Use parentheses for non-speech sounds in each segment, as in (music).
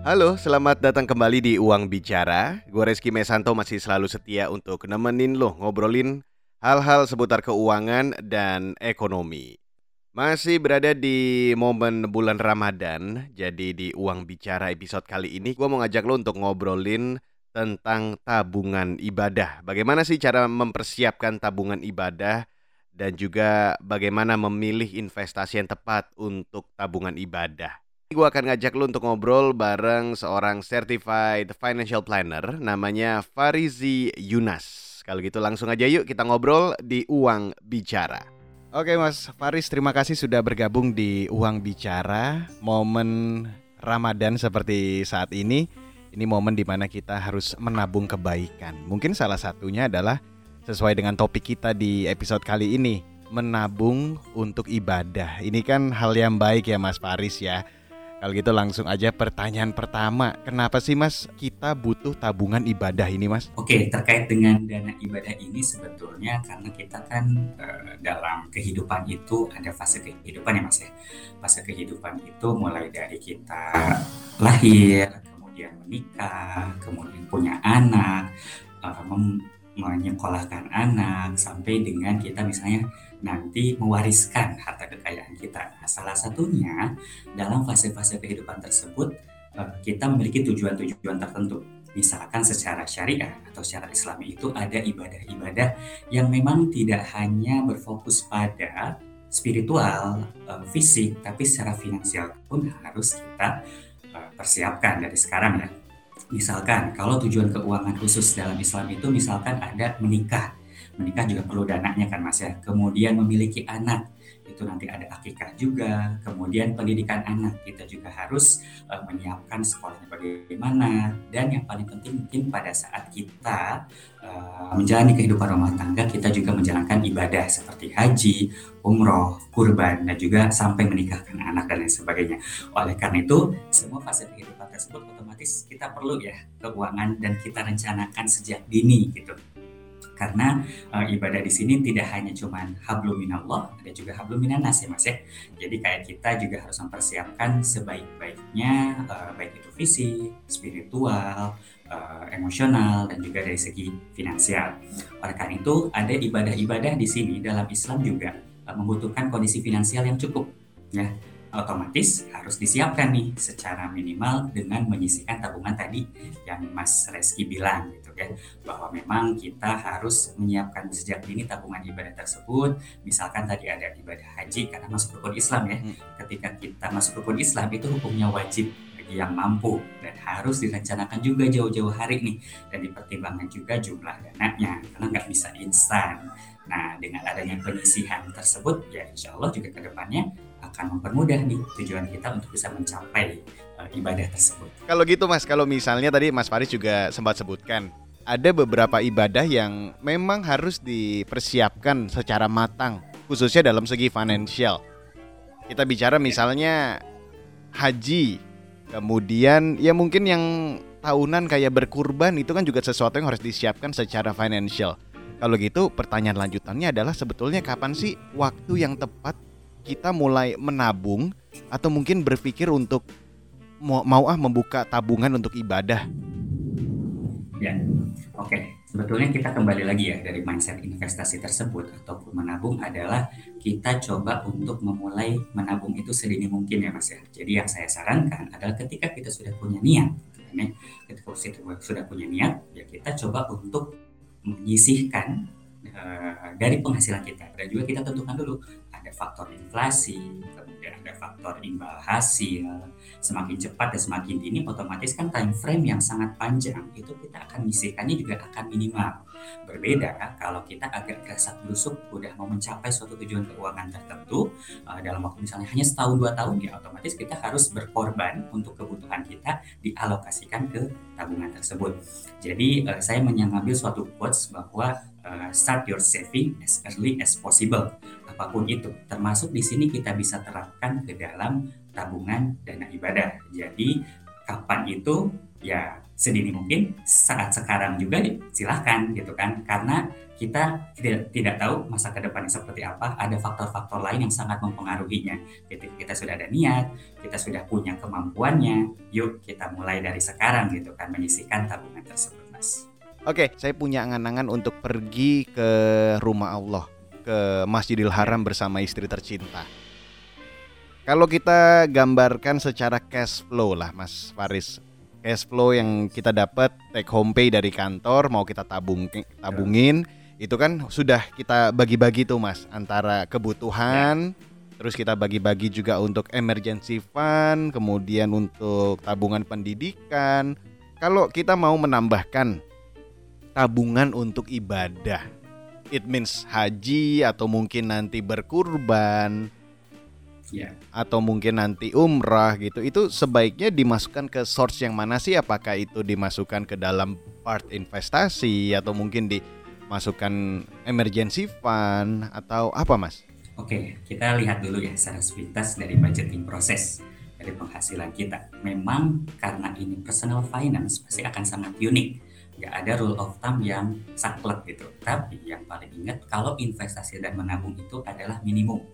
Halo, selamat datang kembali di Uang Bicara. Gue Reski Mesanto masih selalu setia untuk nemenin lo ngobrolin hal-hal seputar keuangan dan ekonomi. Masih berada di momen bulan Ramadan, jadi di Uang Bicara episode kali ini gue mau ngajak lo untuk ngobrolin tentang tabungan ibadah. Bagaimana sih cara mempersiapkan tabungan ibadah dan juga bagaimana memilih investasi yang tepat untuk tabungan ibadah. Gue akan ngajak lu untuk ngobrol bareng seorang certified financial planner namanya Farizi Yunas. Kalau gitu langsung aja yuk kita ngobrol di Uang Bicara. Oke Mas Faris, terima kasih sudah bergabung di Uang Bicara. Momen Ramadan seperti saat ini, ini momen di mana kita harus menabung kebaikan. Mungkin salah satunya adalah sesuai dengan topik kita di episode kali ini, menabung untuk ibadah. Ini kan hal yang baik ya Mas Faris ya kalau gitu langsung aja pertanyaan pertama, kenapa sih Mas kita butuh tabungan ibadah ini Mas? Oke, terkait dengan dana ibadah ini sebetulnya karena kita kan e, dalam kehidupan itu ada fase kehidupan ya Mas ya. Fase kehidupan itu mulai dari kita lahir, kemudian menikah, kemudian punya anak, e, menyekolahkan anak, sampai dengan kita misalnya nanti mewariskan harta kekayaan kita. Nah, salah satunya dalam fase-fase kehidupan tersebut eh, kita memiliki tujuan-tujuan tertentu. Misalkan secara syariah atau secara islami itu ada ibadah-ibadah yang memang tidak hanya berfokus pada spiritual, eh, fisik, tapi secara finansial pun harus kita eh, persiapkan dari sekarang ya. Misalkan kalau tujuan keuangan khusus dalam Islam itu misalkan ada menikah menikah juga perlu dananya kan mas ya. Kemudian memiliki anak itu nanti ada akikah juga. Kemudian pendidikan anak kita juga harus uh, menyiapkan sekolahnya bagaimana. Dan yang paling penting mungkin pada saat kita uh, menjalani kehidupan rumah tangga kita juga menjalankan ibadah seperti haji, umroh, kurban dan juga sampai menikahkan anak dan lain sebagainya. Oleh karena itu semua fase kehidupan tersebut otomatis kita perlu ya keuangan dan kita rencanakan sejak dini gitu karena uh, ibadah di sini tidak hanya cuman hablum minallah, ada juga hablum minanas ya Mas ya. Jadi kayak kita juga harus mempersiapkan sebaik-baiknya uh, baik itu fisik, spiritual, uh, emosional dan juga dari segi finansial. Oleh karena itu ada ibadah-ibadah di sini dalam Islam juga uh, membutuhkan kondisi finansial yang cukup ya otomatis harus disiapkan nih secara minimal dengan menyisihkan tabungan tadi yang Mas Reski bilang ya bahwa memang kita harus menyiapkan sejak dini tabungan ibadah tersebut. Misalkan tadi ada ibadah haji karena masuk rukun Islam ya. Hmm. ketika kita masuk rukun Islam itu hukumnya wajib bagi yang mampu dan harus direncanakan juga jauh-jauh hari nih. Dan dipertimbangkan juga jumlah dananya karena nggak bisa instan. Nah dengan adanya penyisihan tersebut ya insya Allah juga ke depannya akan mempermudah nih tujuan kita untuk bisa mencapai uh, ibadah tersebut. Kalau gitu Mas, kalau misalnya tadi Mas Faris juga sempat sebutkan ada beberapa ibadah yang memang harus dipersiapkan secara matang, khususnya dalam segi financial. Kita bicara misalnya haji, kemudian ya mungkin yang tahunan kayak berkurban itu kan juga sesuatu yang harus disiapkan secara financial. Kalau gitu pertanyaan lanjutannya adalah sebetulnya kapan sih waktu yang tepat kita mulai menabung atau mungkin berpikir untuk mau, mau ah membuka tabungan untuk ibadah? Ya, oke. Okay. Sebetulnya kita kembali lagi ya dari mindset investasi tersebut ataupun menabung adalah kita coba untuk memulai menabung itu sedini mungkin ya mas ya. Jadi yang saya sarankan adalah ketika kita sudah punya niat, ketika kita sudah punya niat, ya kita coba untuk menyisihkan uh, dari penghasilan kita dan juga kita tentukan dulu ada faktor inflasi, kemudian ada faktor imbal hasil, semakin cepat dan semakin dini otomatis kan time frame yang sangat panjang itu kita akan menyisihkannya juga akan minimal. Berbeda kalau kita agak gerasak berusuk udah mau mencapai suatu tujuan keuangan tertentu uh, dalam waktu misalnya hanya setahun dua tahun ya otomatis kita harus berkorban untuk kebutuhan kita dialokasikan ke tabungan tersebut. Jadi uh, saya mengambil suatu quotes bahwa uh, start your saving as early as possible apa pun itu. Termasuk di sini kita bisa terapkan ke dalam tabungan dana ibadah. Jadi kapan itu? Ya sedini mungkin saat sekarang juga silahkan gitu kan. Karena kita tidak tidak tahu masa ke depannya seperti apa. Ada faktor-faktor lain yang sangat mempengaruhinya. Ketika kita sudah ada niat kita sudah punya kemampuannya yuk kita mulai dari sekarang gitu kan menyisihkan tabungan tersebut mas. Oke, saya punya angan-angan untuk pergi ke rumah Allah, ke Masjidil Haram bersama istri tercinta. Kalau kita gambarkan secara cash flow lah, Mas Faris, cash flow yang kita dapat take home pay dari kantor mau kita tabung tabungin ya. itu kan sudah kita bagi-bagi tuh Mas antara kebutuhan ya. terus kita bagi-bagi juga untuk emergency fund, kemudian untuk tabungan pendidikan. Kalau kita mau menambahkan tabungan untuk ibadah. It means haji atau mungkin nanti berkurban. Yeah. Atau mungkin nanti umrah gitu. Itu sebaiknya dimasukkan ke source yang mana sih? Apakah itu dimasukkan ke dalam part investasi atau mungkin dimasukkan emergency fund atau apa, Mas? Oke, kita lihat dulu ya secara sepintas dari budgeting proses dari penghasilan kita. Memang karena ini personal finance pasti akan sangat unik nggak ada rule of thumb yang saklek gitu. Tapi yang paling ingat kalau investasi dan menabung itu adalah minimum.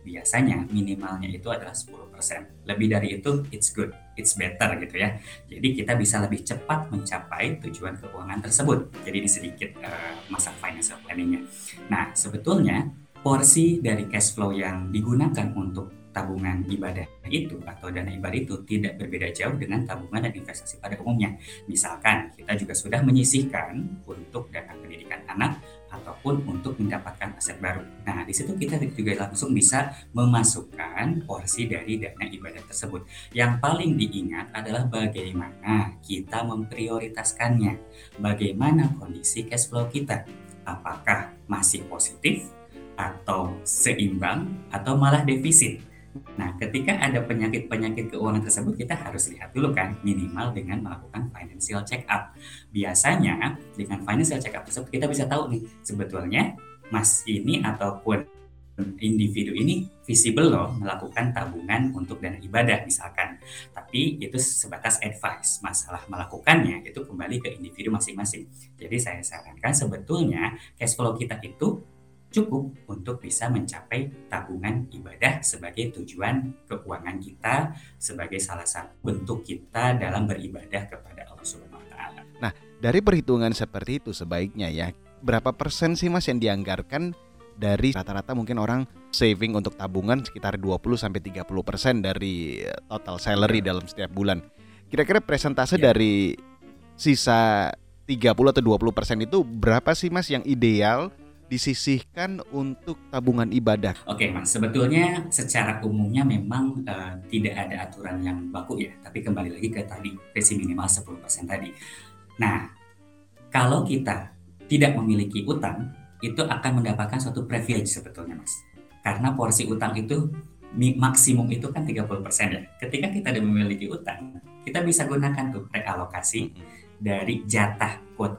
Biasanya minimalnya itu adalah 10%. Lebih dari itu it's good, it's better gitu ya. Jadi kita bisa lebih cepat mencapai tujuan keuangan tersebut. Jadi ini sedikit uh, masa financial planningnya. Nah sebetulnya porsi dari cash flow yang digunakan untuk tabungan ibadah itu atau dana ibadah itu tidak berbeda jauh dengan tabungan dan investasi pada umumnya. Misalkan kita juga sudah menyisihkan untuk dana pendidikan anak ataupun untuk mendapatkan aset baru. Nah, di situ kita juga langsung bisa memasukkan porsi dari dana ibadah tersebut. Yang paling diingat adalah bagaimana kita memprioritaskannya. Bagaimana kondisi cash flow kita? Apakah masih positif atau seimbang atau malah defisit? Nah, ketika ada penyakit-penyakit keuangan tersebut, kita harus lihat dulu kan, minimal dengan melakukan financial check up. Biasanya dengan financial check up tersebut kita bisa tahu nih, sebetulnya Mas ini ataupun individu ini visible loh melakukan tabungan untuk dana ibadah misalkan. Tapi itu sebatas advice. Masalah melakukannya itu kembali ke individu masing-masing. Jadi saya sarankan sebetulnya cash flow kita itu cukup untuk bisa mencapai tabungan ibadah sebagai tujuan keuangan kita sebagai salah satu bentuk kita dalam beribadah kepada Allah Subhanahu wa taala. Nah, dari perhitungan seperti itu sebaiknya ya, berapa persen sih Mas yang dianggarkan dari rata-rata mungkin orang saving untuk tabungan sekitar 20 sampai 30% dari eh, total salary ya. dalam setiap bulan. Kira-kira presentase ya. dari sisa 30 atau 20% itu berapa sih Mas yang ideal disisihkan untuk tabungan ibadah? Oke, Mas. Sebetulnya secara umumnya memang uh, tidak ada aturan yang baku ya, tapi kembali lagi ke tadi, resi minimal 10% tadi. Nah, kalau kita tidak memiliki utang, itu akan mendapatkan suatu privilege sebetulnya, Mas. Karena porsi utang itu maksimum itu kan 30% ya. Ketika kita tidak memiliki utang, kita bisa gunakan tuh realokasi dari jatah quote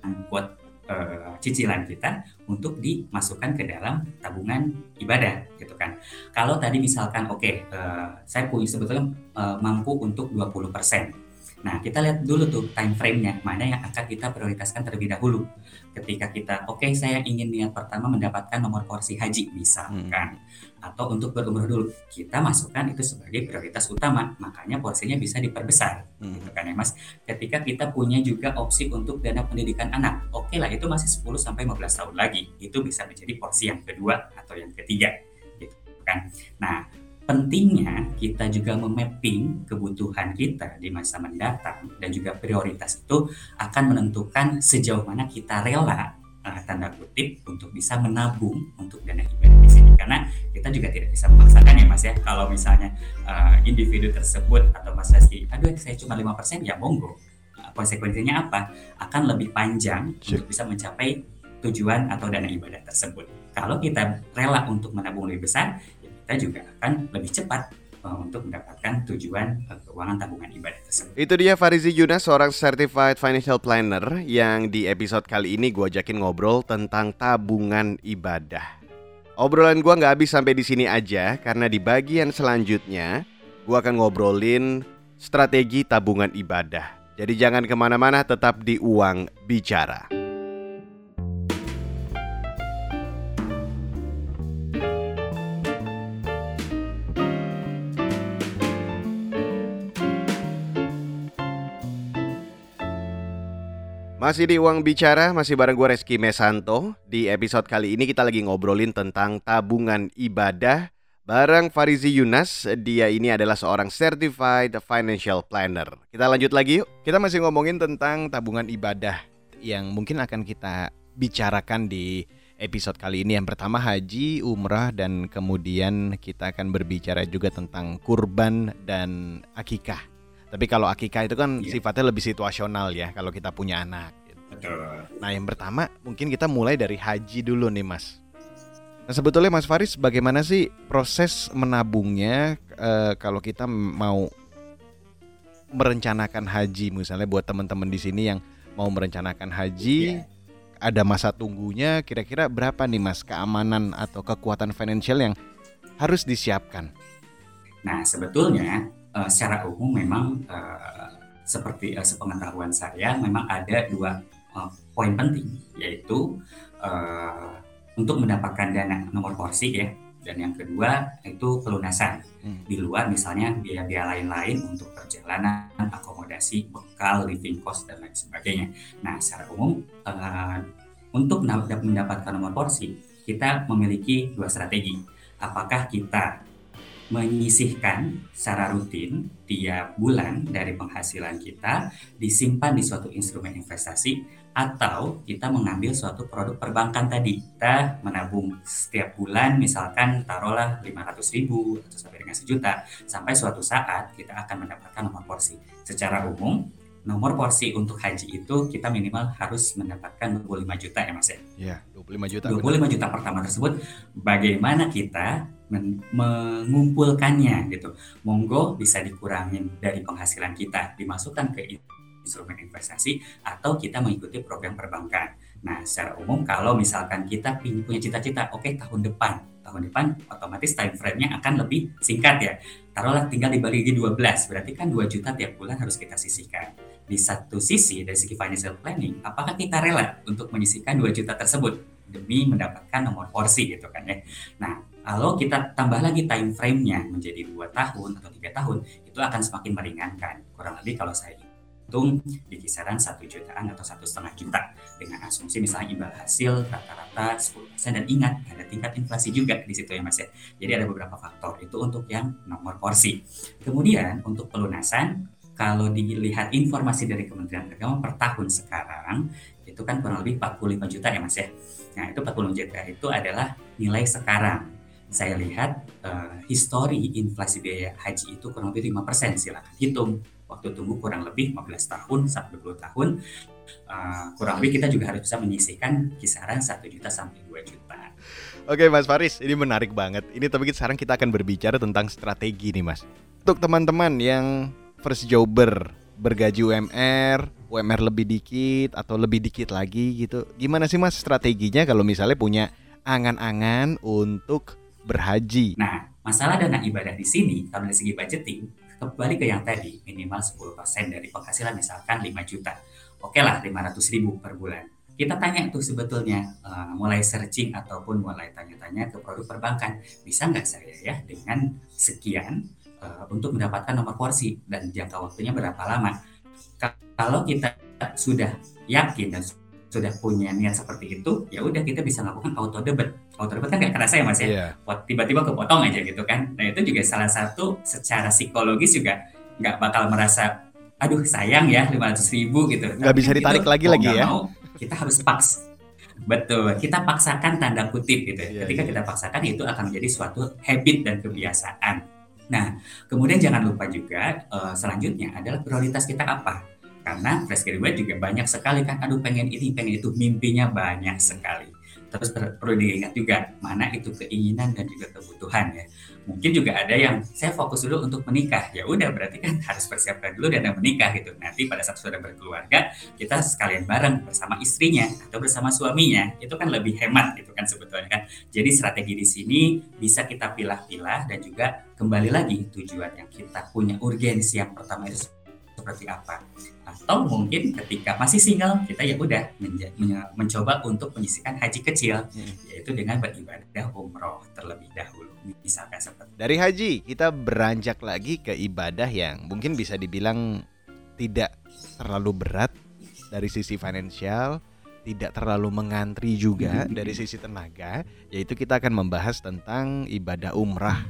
unquote uh, cicilan kita untuk dimasukkan ke dalam tabungan ibadah gitu kan. Kalau tadi misalkan oke okay, eh, saya punya sebetulnya uh, mampu untuk 20%. Nah, kita lihat dulu tuh time frame-nya, mana yang akan kita prioritaskan terlebih dahulu. Ketika kita, oke okay, saya ingin niat pertama mendapatkan nomor porsi haji misalkan. Hmm atau untuk berumroh dulu kita masukkan itu sebagai prioritas utama makanya porsinya bisa diperbesar hmm. gitu kan ya mas ketika kita punya juga opsi untuk dana pendidikan anak oke okay lah itu masih 10 sampai 15 tahun lagi itu bisa menjadi porsi yang kedua atau yang ketiga gitu kan nah pentingnya kita juga memapping kebutuhan kita di masa mendatang dan juga prioritas itu akan menentukan sejauh mana kita rela uh, tanda kutip untuk bisa menabung untuk dana ibadah di sini. Karena kita juga tidak bisa memaksakan ya mas ya. Kalau misalnya uh, individu tersebut atau mas Reski aduh saya cuma lima persen ya monggo. Uh, konsekuensinya apa? Akan lebih panjang sure. untuk bisa mencapai tujuan atau dana ibadah tersebut. Kalau kita rela untuk menabung lebih besar kita juga akan lebih cepat Eh, untuk mendapatkan tujuan uh, keuangan tabungan ibadah tersebut. Itu dia Farizi Yunas, seorang certified financial planner yang di episode kali ini gue ajakin ngobrol tentang tabungan ibadah. Obrolan gue nggak habis sampai di sini aja karena di bagian selanjutnya gue akan ngobrolin strategi tabungan ibadah. Jadi jangan ke mana-mana, tetap di Uang Bicara. Masih di Uang Bicara, masih bareng gue Reski Mesanto. Di episode kali ini kita lagi ngobrolin tentang tabungan ibadah Barang Farizi Yunas, dia ini adalah seorang certified financial planner. Kita lanjut lagi yuk. Kita masih ngomongin tentang tabungan ibadah yang mungkin akan kita bicarakan di episode kali ini. Yang pertama haji, umrah, dan kemudian kita akan berbicara juga tentang kurban dan akikah. Tapi kalau akikah itu kan yeah. sifatnya lebih situasional ya kalau kita punya anak. Gitu. Nah yang pertama mungkin kita mulai dari haji dulu nih mas. Nah sebetulnya Mas Faris bagaimana sih proses menabungnya e, kalau kita mau merencanakan haji misalnya buat teman-teman di sini yang mau merencanakan haji yeah. ada masa tunggunya kira-kira berapa nih Mas keamanan atau kekuatan finansial yang harus disiapkan? Nah sebetulnya e, secara umum memang e, seperti e, sepengetahuan saya memang ada dua e, poin penting yaitu e, untuk mendapatkan dana nomor porsi ya. Dan yang kedua itu pelunasan. Hmm. di luar misalnya biaya-biaya lain-lain untuk perjalanan akomodasi bekal living cost dan lain sebagainya. Nah secara umum uh, untuk mendapatkan nomor porsi kita memiliki dua strategi. Apakah kita menyisihkan secara rutin tiap bulan dari penghasilan kita disimpan di suatu instrumen investasi atau kita mengambil suatu produk perbankan tadi. Kita menabung setiap bulan misalkan taruhlah 500 ribu atau sampai dengan sejuta. Sampai suatu saat kita akan mendapatkan nomor porsi. Secara umum nomor porsi untuk haji itu kita minimal harus mendapatkan 25 juta ya mas ya? Iya 25 juta 25 benar. juta pertama tersebut bagaimana kita mengumpulkannya gitu monggo bisa dikurangin dari penghasilan kita dimasukkan ke instrumen investasi atau kita mengikuti program perbankan. Nah, secara umum kalau misalkan kita punya cita-cita, oke okay, tahun depan, tahun depan otomatis time frame-nya akan lebih singkat ya. Taruhlah tinggal dibagi 12, berarti kan 2 juta tiap bulan harus kita sisihkan. Di satu sisi dari segi financial planning, apakah kita rela untuk menyisihkan 2 juta tersebut demi mendapatkan nomor porsi gitu kan ya. Nah, kalau kita tambah lagi time frame-nya menjadi dua tahun atau tiga tahun, itu akan semakin meringankan. Kurang lebih kalau saya untung di kisaran satu jutaan atau satu setengah juta. Dengan asumsi misalnya imbal hasil rata-rata 10% dan ingat ada tingkat inflasi juga di situ ya mas ya. Jadi ada beberapa faktor. Itu untuk yang nomor porsi. Kemudian untuk pelunasan kalau dilihat informasi dari Kementerian Agama per tahun sekarang itu kan kurang lebih 45 juta ya mas ya. Nah itu 45 juta itu adalah nilai sekarang saya lihat uh, histori inflasi biaya haji itu kurang lebih 5% silakan hitung waktu tunggu kurang lebih 15 tahun sampai 20 tahun uh, kurang lebih kita juga harus bisa menyisihkan kisaran 1 juta sampai 2 juta. Oke Mas Faris, ini menarik banget. Ini tapi sekarang kita akan berbicara tentang strategi nih Mas. Untuk teman-teman yang first jobber bergaji UMR, UMR lebih dikit atau lebih dikit lagi gitu. Gimana sih Mas strateginya kalau misalnya punya angan-angan untuk berhaji? Nah, masalah dana ibadah di sini kalau dari segi budgeting kembali ke yang tadi minimal 10% dari penghasilan misalkan 5 juta. Oke lah 500 ribu per bulan. Kita tanya tuh sebetulnya uh, mulai searching ataupun mulai tanya-tanya ke produk perbankan bisa nggak saya ya dengan sekian uh, untuk mendapatkan nomor porsi dan jangka waktunya berapa lama? Kalau kita sudah yakin dan sudah punya niat seperti itu, ya udah kita bisa melakukan auto debit. Auto debit kan nggak kerasa ya mas ya, yeah. tiba-tiba kepotong aja gitu kan. Nah itu juga salah satu secara psikologis juga nggak bakal merasa, aduh sayang ya 500 ribu gitu. Nggak bisa ditarik lagi lagi ya. Mau, kita harus paks. Betul, kita paksakan tanda kutip gitu. Yeah, Ketika yeah. kita paksakan itu akan menjadi suatu habit dan kebiasaan. Nah, kemudian jangan lupa juga uh, selanjutnya adalah prioritas kita apa karena fresh graduate juga banyak sekali kan. Aduh pengen ini pengen itu. Mimpinya banyak sekali. Terus perlu diingat juga mana itu keinginan dan juga kebutuhan ya. Mungkin juga ada yang saya fokus dulu untuk menikah. Ya udah berarti kan (laughs) harus persiapkan dulu dan menikah gitu. Nanti pada saat sudah berkeluarga kita sekalian bareng bersama istrinya atau bersama suaminya. Itu kan lebih hemat gitu kan sebetulnya kan. Jadi strategi di sini bisa kita pilah-pilah dan juga kembali lagi tujuan yang kita punya urgensi yang pertama itu seperti apa. Atau mungkin ketika masih single kita ya udah mencoba untuk menyisikan haji kecil hmm. yaitu dengan beribadah umroh terlebih dahulu misalkan seperti dari haji kita beranjak lagi ke ibadah yang mungkin bisa dibilang tidak terlalu berat dari sisi finansial tidak terlalu mengantri juga dari sisi tenaga, yaitu kita akan membahas tentang ibadah umrah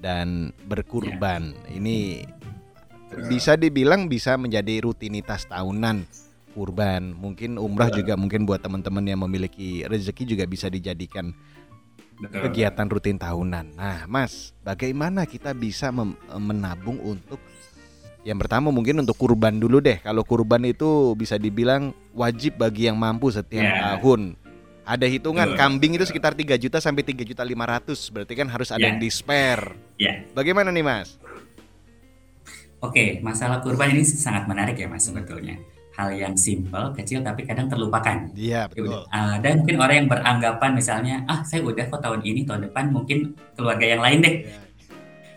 dan berkurban. Ya. Ini bisa dibilang bisa menjadi rutinitas tahunan kurban. Mungkin umrah juga mungkin buat teman-teman yang memiliki rezeki juga bisa dijadikan kegiatan rutin tahunan. Nah, Mas, bagaimana kita bisa menabung untuk yang pertama mungkin untuk kurban dulu deh. Kalau kurban itu bisa dibilang wajib bagi yang mampu setiap yeah. tahun. Ada hitungan kambing itu sekitar 3 juta sampai 3 juta 500. Berarti kan harus ada yeah. yang di spare. Yeah. Bagaimana nih, Mas? Oke, masalah kurban ini sangat menarik ya, Mas sebetulnya. Hal yang simple, kecil tapi kadang terlupakan. Iya, betul. Uh, dan mungkin orang yang beranggapan misalnya, ah saya udah kok tahun ini, tahun depan mungkin keluarga yang lain deh. Yeah.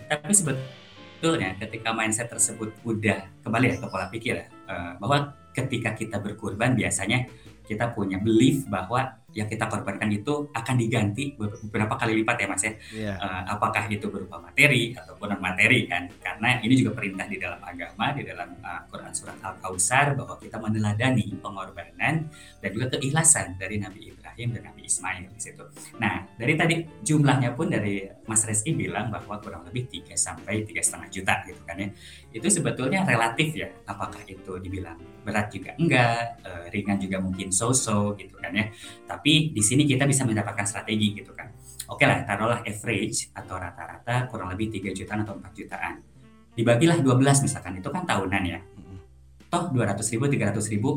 Tapi sebetulnya sebetulnya ketika mindset tersebut udah kembali ya ke pola pikir ya uh, bahwa ketika kita berkurban biasanya kita punya belief bahwa yang kita korbankan itu akan diganti beberapa kali lipat ya mas ya. Yeah. Iya. Uh, apakah itu berupa materi ataupun non materi kan? Karena ini juga perintah di dalam agama di dalam uh, Quran surat Al Kausar bahwa kita meneladani pengorbanan dan juga keikhlasan dari Nabi Ibrahim dan Nabi Ismail di situ. Nah dari tadi jumlahnya pun dari Mas Reski bilang bahwa kurang lebih 3 sampai tiga setengah juta gitu kan ya. Itu sebetulnya relatif ya. Apakah itu dibilang berat juga enggak, uh, ringan juga mungkin so-so gitu kan ya. Tapi di sini kita bisa mendapatkan strategi gitu kan. Oke lah, taruhlah average atau rata-rata kurang lebih 3 jutaan atau 4 jutaan. Dibagilah 12 misalkan, itu kan tahunan ya. Toh 200 ribu, 300 ribu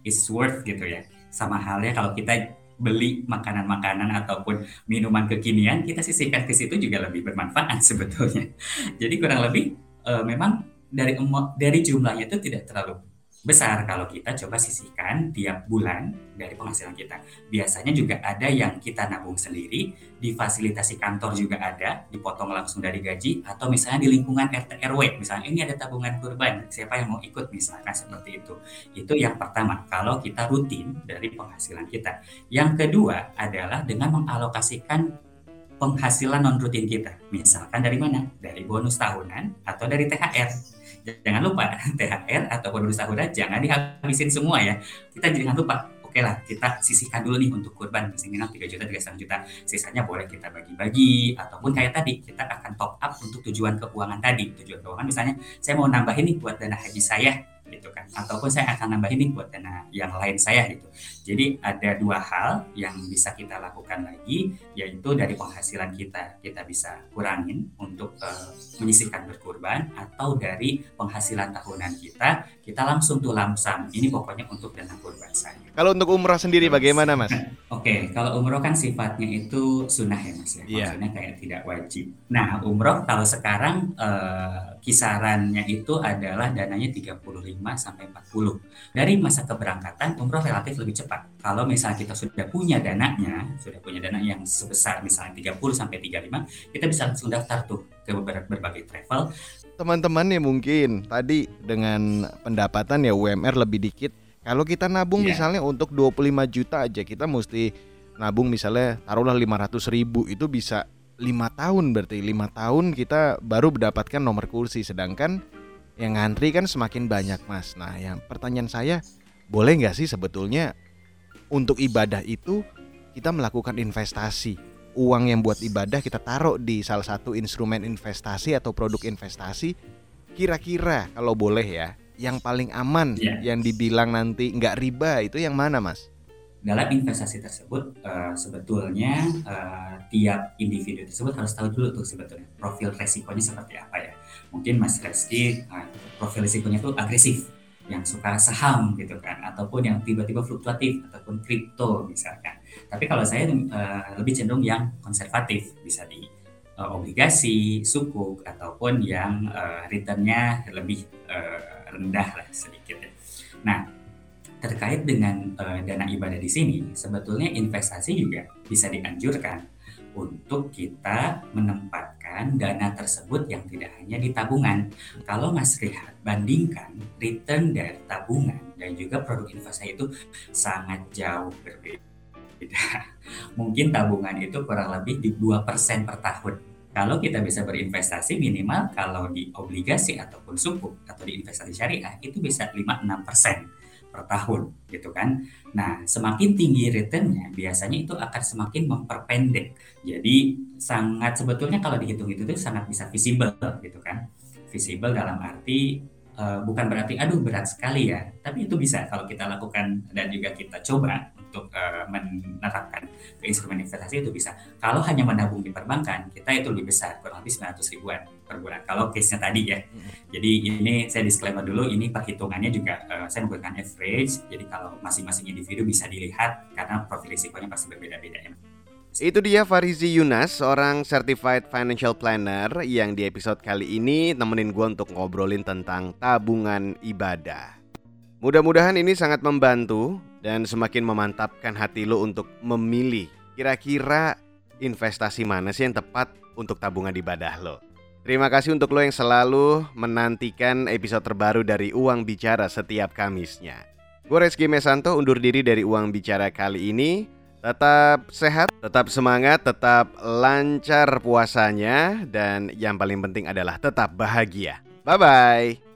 is worth gitu ya. Sama halnya kalau kita beli makanan-makanan ataupun minuman kekinian, kita sisihkan ke situ juga lebih bermanfaat (laughs) sebetulnya. Jadi kurang lebih uh, memang dari dari jumlahnya itu tidak terlalu besar kalau kita coba sisihkan tiap bulan dari penghasilan kita. Biasanya juga ada yang kita nabung sendiri, difasilitasi kantor juga ada, dipotong langsung dari gaji, atau misalnya di lingkungan RT RW, misalnya ini ada tabungan kurban, siapa yang mau ikut misalkan seperti itu. Itu yang pertama, kalau kita rutin dari penghasilan kita. Yang kedua adalah dengan mengalokasikan penghasilan non rutin kita. Misalkan dari mana? Dari bonus tahunan atau dari THR jangan lupa THR atau bonus tahunan jangan dihabisin semua ya. Kita jangan lupa oke lah kita sisihkan dulu nih untuk kurban minimal 3 juta, 3,5 juta. Sisanya boleh kita bagi-bagi ataupun kayak tadi kita akan top up untuk tujuan keuangan tadi. Tujuan keuangan misalnya saya mau nambahin nih buat dana haji saya gitu kan. Ataupun saya akan nambahin nih buat dana yang lain saya gitu. Jadi ada dua hal yang bisa kita lakukan lagi yaitu dari penghasilan kita kita bisa kurangin untuk uh, menyisihkan berkurban atau dari penghasilan tahunan kita kita langsung tuh lamsam ini pokoknya untuk dana kurban saya kalau untuk umroh sendiri bagaimana mas (laughs) Oke okay, kalau umroh kan sifatnya itu sunnah ya mas ya yeah. maksudnya kayak tidak wajib nah umroh kalau sekarang uh, kisarannya itu adalah dananya 35 sampai 40. Dari masa keberangkatan umroh relatif lebih cepat. Kalau misalnya kita sudah punya dananya, sudah punya dana yang sebesar misalnya 30 sampai 35, kita bisa langsung daftar tuh ke berbagai travel. Teman-teman ya mungkin tadi dengan pendapatan ya UMR lebih dikit. Kalau kita nabung yeah. misalnya untuk 25 juta aja kita mesti nabung misalnya taruhlah 500 ribu itu bisa lima tahun berarti lima tahun kita baru mendapatkan nomor kursi sedangkan yang ngantri kan semakin banyak mas nah yang pertanyaan saya boleh nggak sih sebetulnya untuk ibadah itu kita melakukan investasi uang yang buat ibadah kita taruh di salah satu instrumen investasi atau produk investasi kira-kira kalau boleh ya yang paling aman yeah. yang dibilang nanti nggak riba itu yang mana mas dalam investasi tersebut uh, sebetulnya uh, tiap individu tersebut harus tahu dulu tuh sebetulnya profil resikonya seperti apa ya. Mungkin Mas Reski uh, profil resikonya itu agresif, yang suka saham gitu kan, ataupun yang tiba-tiba fluktuatif ataupun kripto misalkan. Tapi kalau saya uh, lebih cenderung yang konservatif, bisa di uh, obligasi, sukuk ataupun yang uh, returnnya lebih uh, rendah lah sedikit. Ya. Nah terkait dengan uh, dana ibadah di sini, sebetulnya investasi juga bisa dianjurkan untuk kita menempatkan dana tersebut yang tidak hanya di tabungan. Kalau Mas lihat bandingkan return dari tabungan dan juga produk investasi itu sangat jauh berbeda. (laughs) Mungkin tabungan itu kurang lebih di 2% per tahun. Kalau kita bisa berinvestasi minimal kalau di obligasi ataupun sukuk atau di investasi syariah itu bisa 5-6% per tahun gitu kan. Nah, semakin tinggi returnnya biasanya itu akan semakin memperpendek. Jadi sangat sebetulnya kalau dihitung itu tuh sangat bisa visible gitu kan. Visible dalam arti uh, bukan berarti aduh berat sekali ya, tapi itu bisa kalau kita lakukan dan juga kita coba untuk uh, menerapkan ke instrumen investasi itu bisa. Kalau hanya menabung di perbankan, kita itu lebih besar, kurang lebih 900 ribuan per bulan. Kalau case-nya tadi ya. Jadi ini saya disclaimer dulu, ini perhitungannya juga uh, saya menggunakan average. Jadi kalau masing-masing individu bisa dilihat karena profil risikonya pasti berbeda-beda ya. Itu dia Farizi Yunas, seorang certified financial planner yang di episode kali ini nemenin gue untuk ngobrolin tentang tabungan ibadah. Mudah-mudahan ini sangat membantu dan semakin memantapkan hati lo untuk memilih kira-kira investasi mana sih yang tepat untuk tabungan ibadah lo. Terima kasih untuk lo yang selalu menantikan episode terbaru dari Uang Bicara setiap Kamisnya. Gue Reski Mesanto undur diri dari Uang Bicara kali ini. Tetap sehat, tetap semangat, tetap lancar puasanya, dan yang paling penting adalah tetap bahagia. Bye bye.